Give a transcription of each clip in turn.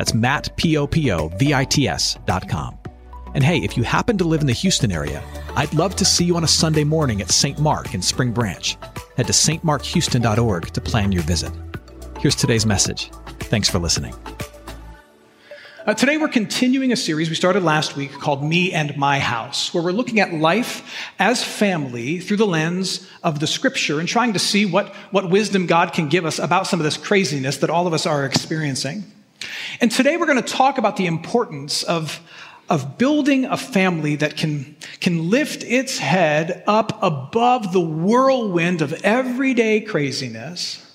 That's Matt, P-O-P-O-V-I-T-S dot com. And hey, if you happen to live in the Houston area, I'd love to see you on a Sunday morning at St. Mark in Spring Branch. Head to stmarkhouston.org to plan your visit. Here's today's message. Thanks for listening. Uh, today, we're continuing a series we started last week called Me and My House, where we're looking at life as family through the lens of the scripture and trying to see what, what wisdom God can give us about some of this craziness that all of us are experiencing. And today, we're going to talk about the importance of, of building a family that can, can lift its head up above the whirlwind of everyday craziness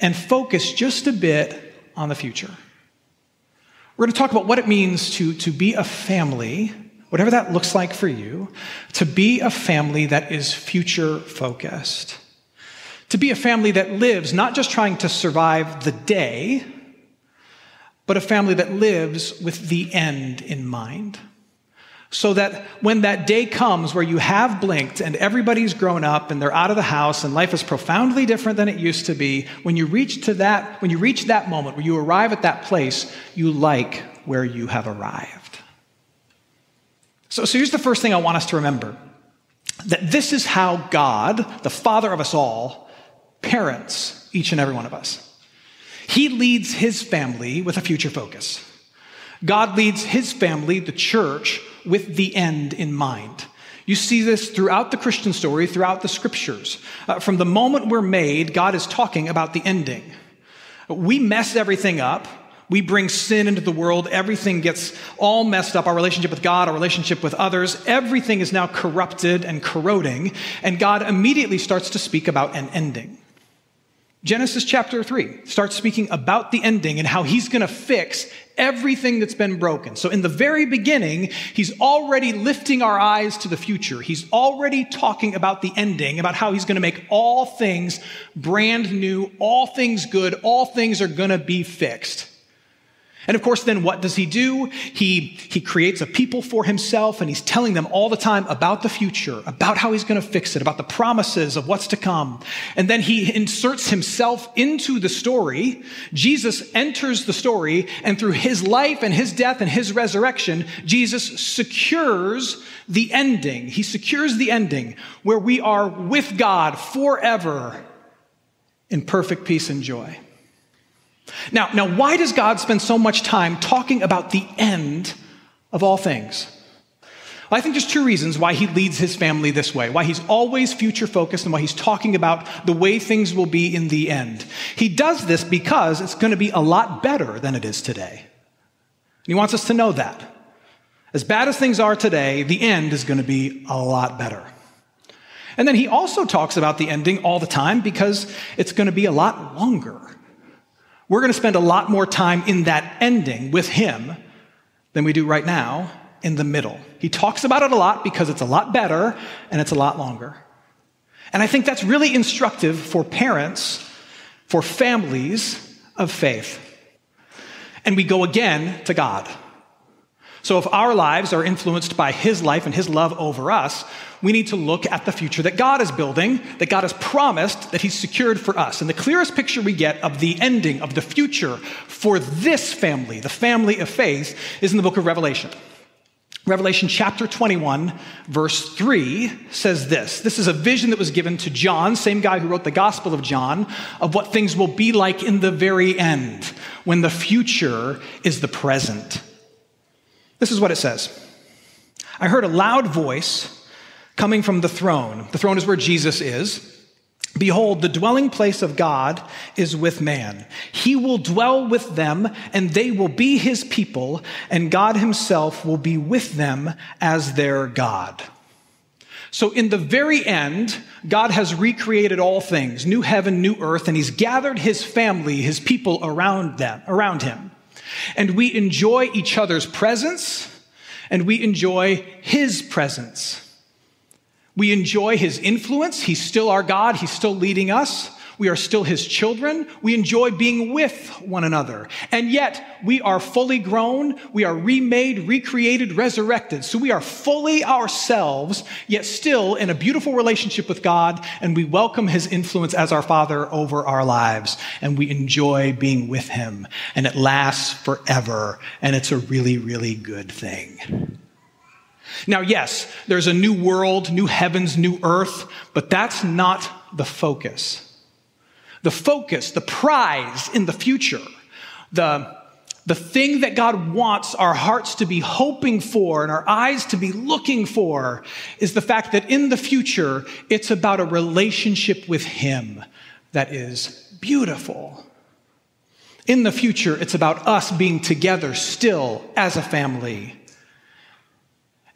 and focus just a bit on the future. We're going to talk about what it means to, to be a family, whatever that looks like for you, to be a family that is future focused. To be a family that lives not just trying to survive the day, but a family that lives with the end in mind. So that when that day comes where you have blinked and everybody's grown up and they're out of the house and life is profoundly different than it used to be, when you reach to that, when you reach that moment where you arrive at that place, you like where you have arrived. So, so here's the first thing I want us to remember that this is how God, the Father of us all, parents each and every one of us. He leads his family with a future focus. God leads his family, the church, with the end in mind. You see this throughout the Christian story, throughout the scriptures. Uh, from the moment we're made, God is talking about the ending. We mess everything up. We bring sin into the world. Everything gets all messed up. Our relationship with God, our relationship with others, everything is now corrupted and corroding. And God immediately starts to speak about an ending. Genesis chapter 3 starts speaking about the ending and how he's going to fix everything that's been broken. So, in the very beginning, he's already lifting our eyes to the future. He's already talking about the ending, about how he's going to make all things brand new, all things good, all things are going to be fixed. And of course, then what does he do? He, he creates a people for himself and he's telling them all the time about the future, about how he's going to fix it, about the promises of what's to come. And then he inserts himself into the story. Jesus enters the story and through his life and his death and his resurrection, Jesus secures the ending. He secures the ending where we are with God forever in perfect peace and joy. Now, now, why does God spend so much time talking about the end of all things? Well, I think there's two reasons why he leads his family this way, why he's always future focused and why he's talking about the way things will be in the end. He does this because it's going to be a lot better than it is today. And he wants us to know that. As bad as things are today, the end is going to be a lot better. And then he also talks about the ending all the time because it's going to be a lot longer. We're going to spend a lot more time in that ending with him than we do right now in the middle. He talks about it a lot because it's a lot better and it's a lot longer. And I think that's really instructive for parents, for families of faith. And we go again to God. So if our lives are influenced by His life and His love over us, we need to look at the future that God is building, that God has promised, that He's secured for us. And the clearest picture we get of the ending of the future for this family, the family of faith, is in the book of Revelation. Revelation chapter 21, verse 3 says this. This is a vision that was given to John, same guy who wrote the Gospel of John, of what things will be like in the very end, when the future is the present. This is what it says I heard a loud voice coming from the throne. The throne is where Jesus is. Behold, the dwelling place of God is with man. He will dwell with them, and they will be his people, and God himself will be with them as their God. So, in the very end, God has recreated all things, new heaven, new earth, and he's gathered his family, his people around them, around him. And we enjoy each other's presence and we enjoy his presence. We enjoy his influence. He's still our God. He's still leading us. We are still his children. We enjoy being with one another. And yet we are fully grown. We are remade, recreated, resurrected. So we are fully ourselves, yet still in a beautiful relationship with God. And we welcome his influence as our father over our lives. And we enjoy being with him. And it lasts forever. And it's a really, really good thing. Now, yes, there's a new world, new heavens, new earth, but that's not the focus. The focus, the prize in the future, the, the thing that God wants our hearts to be hoping for and our eyes to be looking for is the fact that in the future, it's about a relationship with Him that is beautiful. In the future, it's about us being together still as a family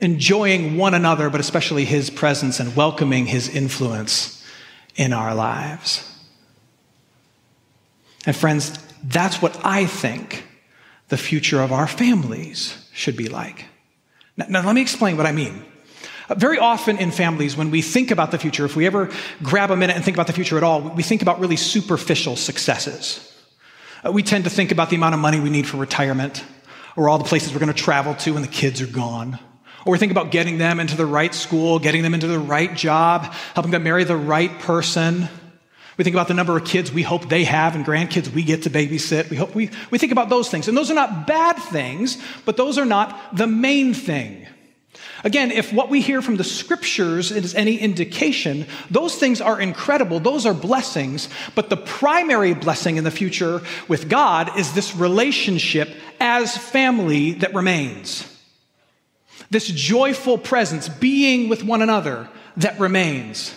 enjoying one another, but especially His presence and welcoming His influence in our lives. And friends, that's what I think the future of our families should be like. Now, now let me explain what I mean. Uh, very often in families, when we think about the future, if we ever grab a minute and think about the future at all, we think about really superficial successes. Uh, we tend to think about the amount of money we need for retirement, or all the places we're going to travel to when the kids are gone. Or we think about getting them into the right school, getting them into the right job, helping them marry the right person. We think about the number of kids we hope they have and grandkids we get to babysit. We, hope we, we think about those things. And those are not bad things, but those are not the main thing. Again, if what we hear from the scriptures is any indication, those things are incredible. Those are blessings. But the primary blessing in the future with God is this relationship as family that remains. This joyful presence, being with one another that remains.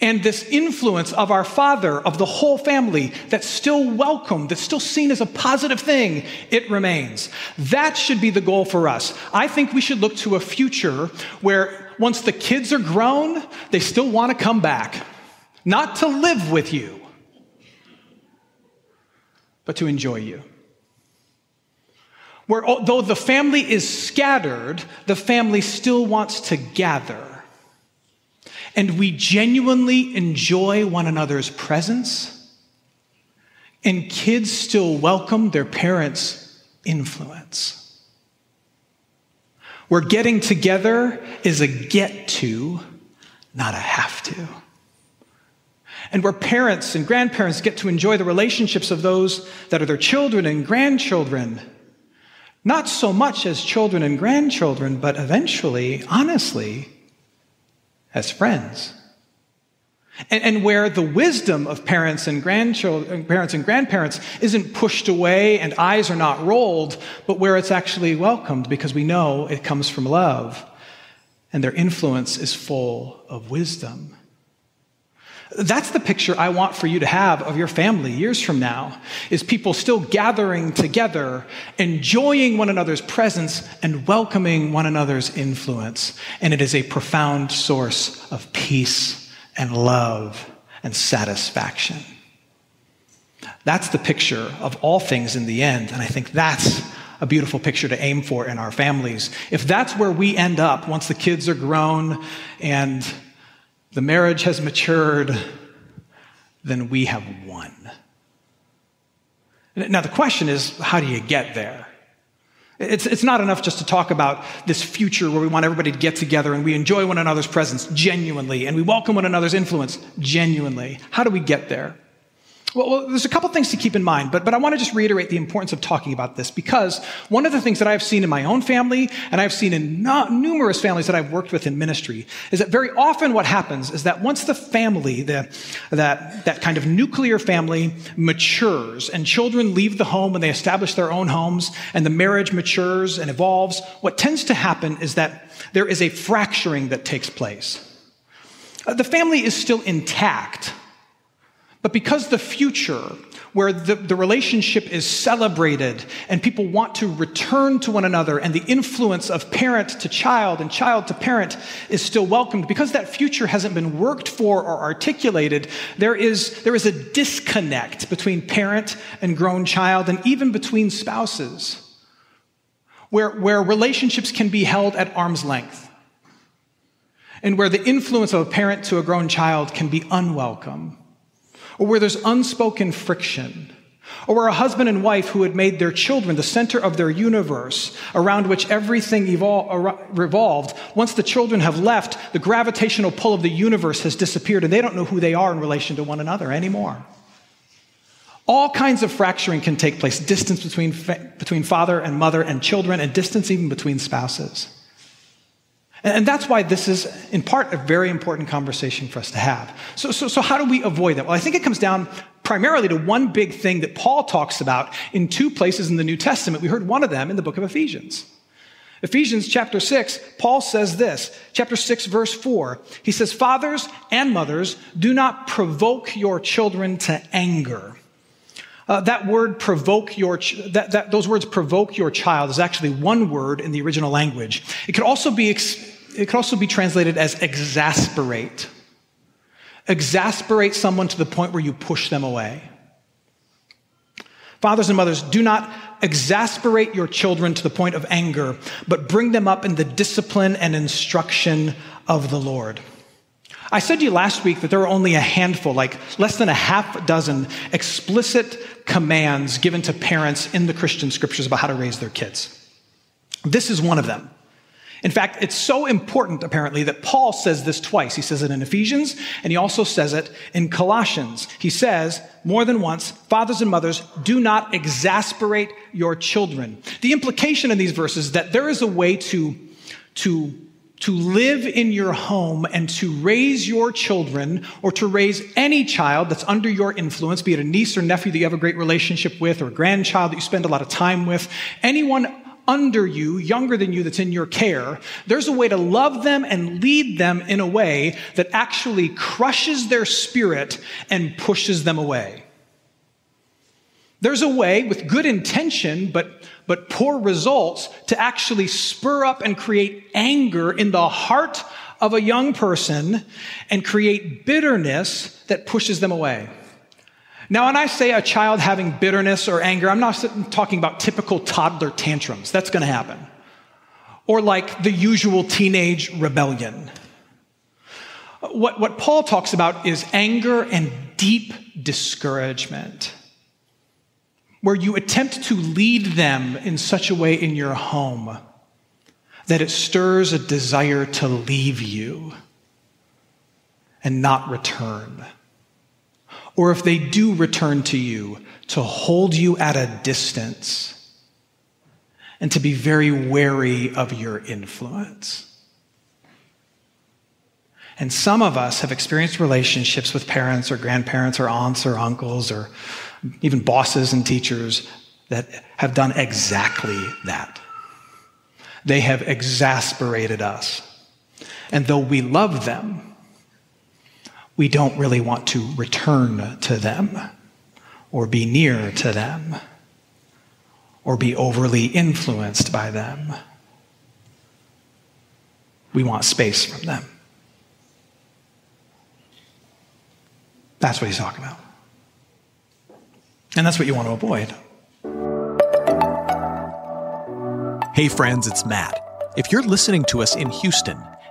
And this influence of our Father, of the whole family, that's still welcome, that's still seen as a positive thing, it remains. That should be the goal for us. I think we should look to a future where once the kids are grown, they still want to come back. Not to live with you, but to enjoy you where though the family is scattered, the family still wants to gather. And we genuinely enjoy one another's presence, and kids still welcome their parents' influence. Where getting together is a get to, not a have to. And where parents and grandparents get to enjoy the relationships of those that are their children and grandchildren not so much as children and grandchildren, but eventually, honestly, as friends. And, and, where the wisdom of parents and grandchildren, parents and grandparents isn't pushed away and eyes are not rolled, but where it's actually welcomed because we know it comes from love and their influence is full of wisdom. That's the picture I want for you to have of your family years from now, is people still gathering together, enjoying one another's presence and welcoming one another's influence. And it is a profound source of peace and love and satisfaction. That's the picture of all things in the end. And I think that's a beautiful picture to aim for in our families. If that's where we end up once the kids are grown and the marriage has matured, then we have won. Now, the question is how do you get there? It's, it's not enough just to talk about this future where we want everybody to get together and we enjoy one another's presence genuinely and we welcome one another's influence genuinely. How do we get there? Well, well, there's a couple things to keep in mind, but, but I want to just reiterate the importance of talking about this because one of the things that I've seen in my own family and I've seen in numerous families that I've worked with in ministry is that very often what happens is that once the family, the, that, that kind of nuclear family matures and children leave the home and they establish their own homes and the marriage matures and evolves, what tends to happen is that there is a fracturing that takes place. Uh, the family is still intact but because the future, where the, the relationship is celebrated and people want to return to one another and the influence of parent to child and child to parent is still welcomed because that future hasn't been worked for or articulated there is there is a disconnect between parent and grown child and even between spouses where, where relationships can be held at arm's length and where the influence of a parent to a grown child can be unwelcome or where there's unspoken friction, or where a husband and wife who had made their children the center of their universe around which everything evol- revolved, once the children have left, the gravitational pull of the universe has disappeared and they don't know who they are in relation to one another anymore. All kinds of fracturing can take place distance between, fa- between father and mother and children, and distance even between spouses. And that's why this is, in part, a very important conversation for us to have. So, so, so, how do we avoid that? Well, I think it comes down primarily to one big thing that Paul talks about in two places in the New Testament. We heard one of them in the book of Ephesians. Ephesians chapter 6, Paul says this, chapter 6, verse 4. He says, Fathers and mothers, do not provoke your children to anger. Uh, that word provoke your, ch- that, that, those words provoke your child is actually one word in the original language. It could also be ex- it could also be translated as exasperate. Exasperate someone to the point where you push them away. Fathers and mothers, do not exasperate your children to the point of anger, but bring them up in the discipline and instruction of the Lord. I said to you last week that there are only a handful, like less than a half dozen explicit commands given to parents in the Christian scriptures about how to raise their kids. This is one of them. In fact, it's so important, apparently, that Paul says this twice. He says it in Ephesians, and he also says it in Colossians. He says more than once, fathers and mothers, do not exasperate your children. The implication in these verses is that there is a way to, to, to live in your home and to raise your children or to raise any child that's under your influence, be it a niece or nephew that you have a great relationship with or a grandchild that you spend a lot of time with, anyone under you, younger than you, that's in your care, there's a way to love them and lead them in a way that actually crushes their spirit and pushes them away. There's a way with good intention, but, but poor results, to actually spur up and create anger in the heart of a young person and create bitterness that pushes them away. Now, when I say a child having bitterness or anger, I'm not talking about typical toddler tantrums. That's going to happen. Or like the usual teenage rebellion. What, what Paul talks about is anger and deep discouragement, where you attempt to lead them in such a way in your home that it stirs a desire to leave you and not return or if they do return to you, to hold you at a distance and to be very wary of your influence. And some of us have experienced relationships with parents or grandparents or aunts or uncles or even bosses and teachers that have done exactly that. They have exasperated us. And though we love them, we don't really want to return to them or be near to them or be overly influenced by them. We want space from them. That's what he's talking about. And that's what you want to avoid. Hey, friends, it's Matt. If you're listening to us in Houston,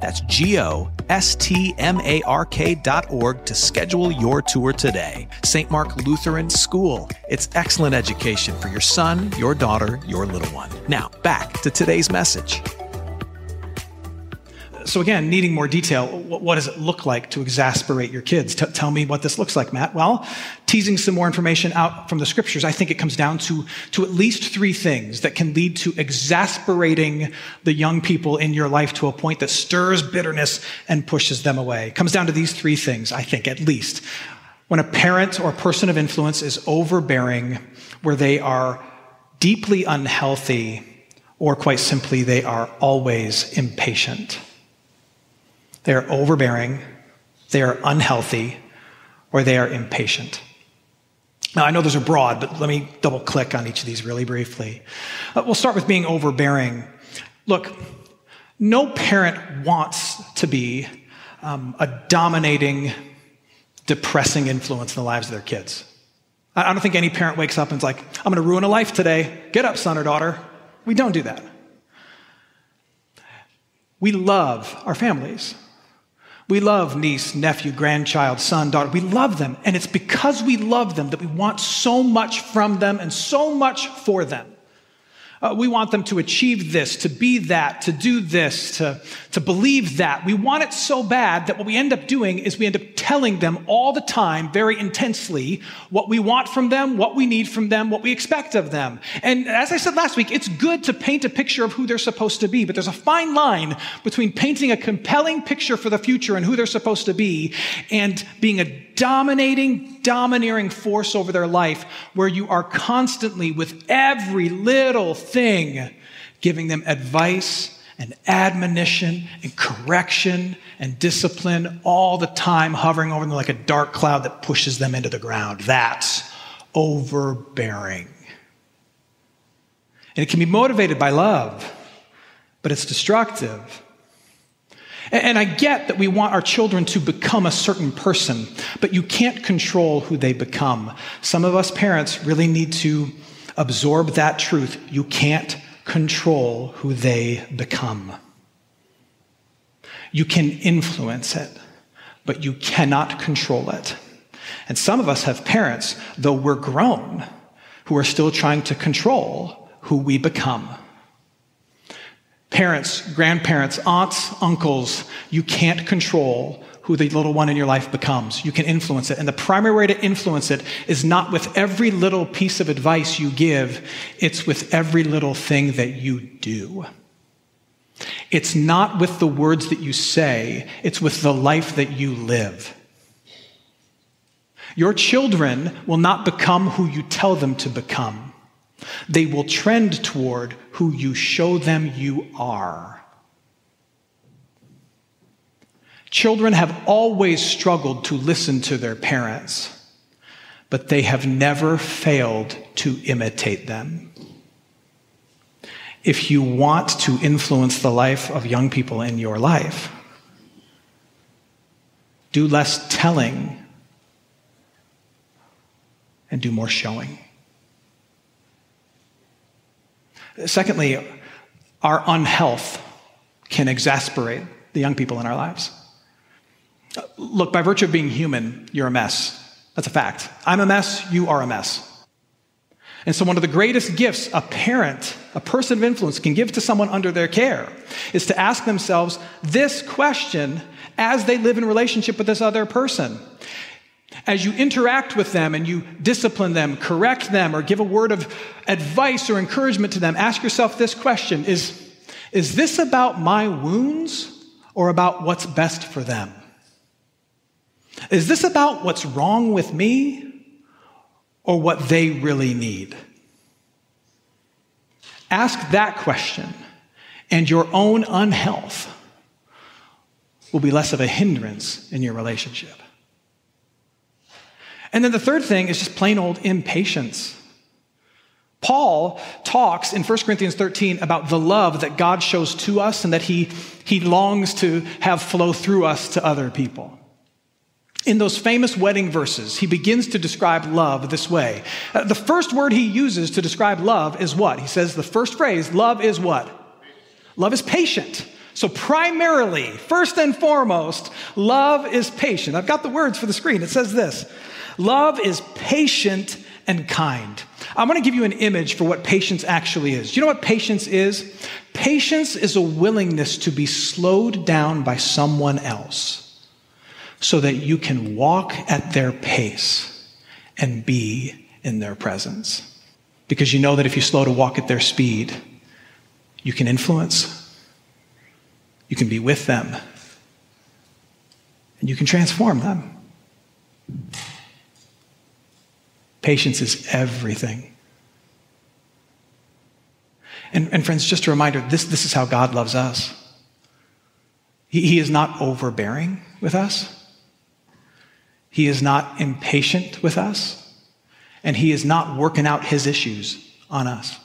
That's G O S T M A R K dot org to schedule your tour today. St. Mark Lutheran School. It's excellent education for your son, your daughter, your little one. Now, back to today's message. So again, needing more detail, what, does it look like to exasperate your kids? T- tell me what this looks like, Matt. Well, teasing some more information out from the scriptures, I think it comes down to, to at least three things that can lead to exasperating the young people in your life to a point that stirs bitterness and pushes them away. It comes down to these three things, I think, at least. When a parent or person of influence is overbearing, where they are deeply unhealthy, or quite simply, they are always impatient. They are overbearing, they are unhealthy, or they are impatient. Now, I know those are broad, but let me double click on each of these really briefly. Uh, we'll start with being overbearing. Look, no parent wants to be um, a dominating, depressing influence in the lives of their kids. I don't think any parent wakes up and is like, I'm going to ruin a life today. Get up, son or daughter. We don't do that. We love our families. We love niece, nephew, grandchild, son, daughter. We love them. And it's because we love them that we want so much from them and so much for them. Uh, we want them to achieve this, to be that, to do this, to, to believe that. We want it so bad that what we end up doing is we end up telling them all the time, very intensely, what we want from them, what we need from them, what we expect of them. And as I said last week, it's good to paint a picture of who they're supposed to be, but there's a fine line between painting a compelling picture for the future and who they're supposed to be and being a dominating, domineering force over their life where you are constantly, with every little thing, giving them advice and admonition and correction and discipline all the time, hovering over them like a dark cloud that pushes them into the ground. That's overbearing. And it can be motivated by love, but it's destructive. And I get that we want our children to become a certain person, but you can't control who they become. Some of us parents really need to absorb that truth. You can't control who they become. You can influence it, but you cannot control it. And some of us have parents, though we're grown, who are still trying to control who we become. Parents, grandparents, aunts, uncles, you can't control who the little one in your life becomes. You can influence it. And the primary way to influence it is not with every little piece of advice you give, it's with every little thing that you do. It's not with the words that you say, it's with the life that you live. Your children will not become who you tell them to become. They will trend toward who you show them you are. Children have always struggled to listen to their parents, but they have never failed to imitate them. If you want to influence the life of young people in your life, do less telling and do more showing. Secondly, our unhealth can exasperate the young people in our lives. Look, by virtue of being human, you're a mess. That's a fact. I'm a mess, you are a mess. And so, one of the greatest gifts a parent, a person of influence, can give to someone under their care is to ask themselves this question as they live in relationship with this other person. As you interact with them and you discipline them, correct them, or give a word of advice or encouragement to them, ask yourself this question Is, is this about my wounds or about what's best for them? Is this about what's wrong with me or what they really need? Ask that question, and your own unhealth will be less of a hindrance in your relationship. And then the third thing is just plain old impatience. Paul talks in 1 Corinthians 13 about the love that God shows to us and that he, he longs to have flow through us to other people. In those famous wedding verses, he begins to describe love this way. Uh, the first word he uses to describe love is what? He says the first phrase, love is what? Love is patient. So, primarily, first and foremost, love is patient. I've got the words for the screen. It says this Love is patient and kind. I'm going to give you an image for what patience actually is. You know what patience is? Patience is a willingness to be slowed down by someone else so that you can walk at their pace and be in their presence. Because you know that if you slow to walk at their speed, you can influence, you can be with them, and you can transform them. Patience is everything. And, and friends, just a reminder this, this is how God loves us. He, he is not overbearing with us, He is not impatient with us, and He is not working out His issues on us.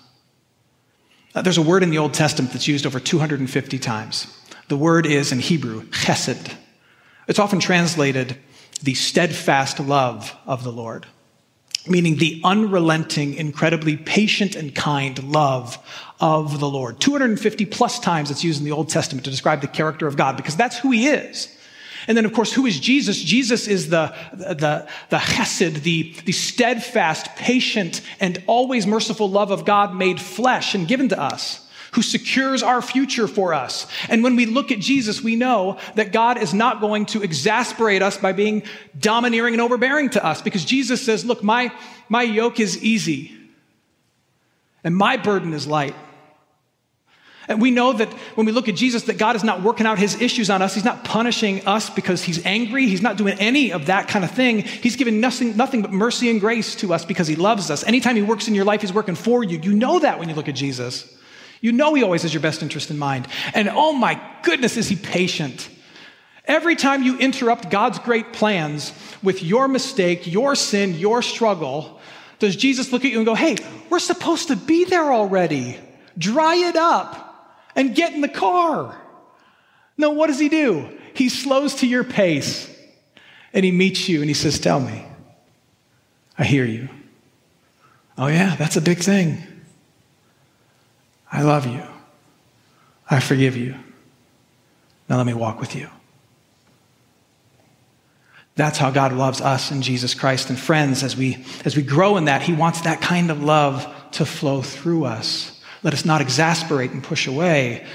There's a word in the Old Testament that's used over 250 times. The word is in Hebrew, chesed. It's often translated the steadfast love of the Lord, meaning the unrelenting, incredibly patient and kind love of the Lord. 250 plus times it's used in the Old Testament to describe the character of God because that's who he is. And then, of course, who is Jesus? Jesus is the, the, the chesed, the, the steadfast, patient, and always merciful love of God made flesh and given to us who secures our future for us. And when we look at Jesus, we know that God is not going to exasperate us by being domineering and overbearing to us because Jesus says, look, my, my yoke is easy and my burden is light. And we know that when we look at Jesus, that God is not working out his issues on us. He's not punishing us because he's angry. He's not doing any of that kind of thing. He's giving nothing, nothing but mercy and grace to us because he loves us. Anytime he works in your life, he's working for you. You know that when you look at Jesus. You know he always has your best interest in mind. And oh my goodness, is he patient. Every time you interrupt God's great plans with your mistake, your sin, your struggle, does Jesus look at you and go, hey, we're supposed to be there already. Dry it up and get in the car. No, what does he do? He slows to your pace and he meets you and he says, Tell me, I hear you. Oh, yeah, that's a big thing. I love you. I forgive you. Now let me walk with you. That's how God loves us in Jesus Christ. And friends, as we, as we grow in that, He wants that kind of love to flow through us. Let us not exasperate and push away.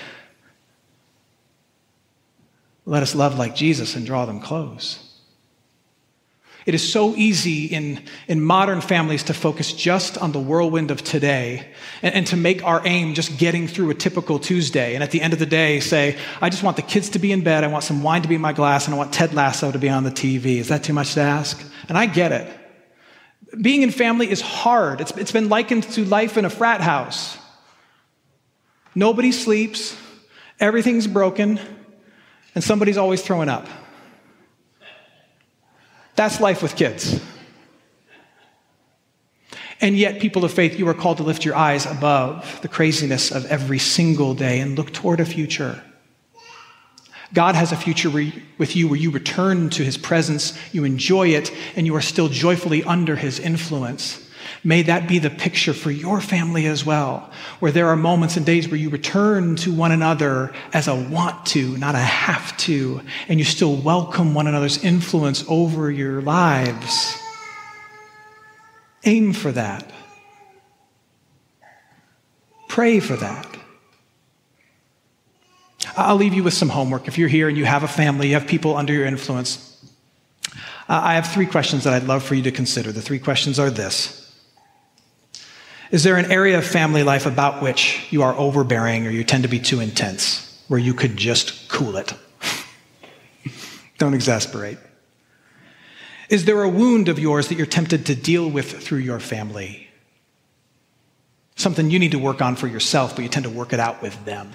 Let us love like Jesus and draw them close. It is so easy in, in modern families to focus just on the whirlwind of today and, and, to make our aim just getting through a typical Tuesday. And at the end of the day, say, I just want the kids to be in bed, I want some wine to be in my glass, and I want Ted Lasso to be on the TV. Is that too much to ask? And I get it. Being in family is hard. It's, it's been likened to life in a frat house. Nobody sleeps, everything's broken, and somebody's always throwing up. That's life with kids. And yet, people of faith, you are called to lift your eyes above the craziness of every single day and look toward a future. God has a future with you where you return to his presence, you enjoy it, and you are still joyfully under his influence. May that be the picture for your family as well, where there are moments and days where you return to one another as a want to, not a have to, and you still welcome one another's influence over your lives. Aim for that. Pray for that. I'll leave you with some homework. If you're here and you have a family, you have people under your influence, I have three questions that I'd love for you to consider. The three questions are this is there an area of family life about which you are overbearing or you tend to be too intense, where you could just cool it? Don't exasperate. Is there a wound of yours that you're tempted to deal with through your family? Something you need to work on for yourself, but you tend to work it out with them?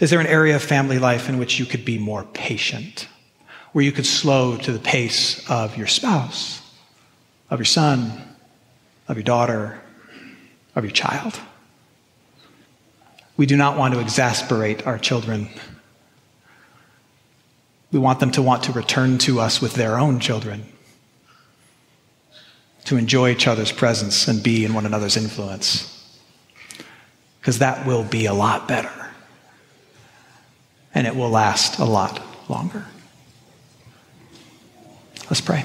Is there an area of family life in which you could be more patient, where you could slow to the pace of your spouse, of your son, of your daughter, of your child. We do not want to exasperate our children. We want them to want to return to us with their own children, to enjoy each other's presence and be in one another's influence. Because that will be a lot better. And it will last a lot longer. Let's pray.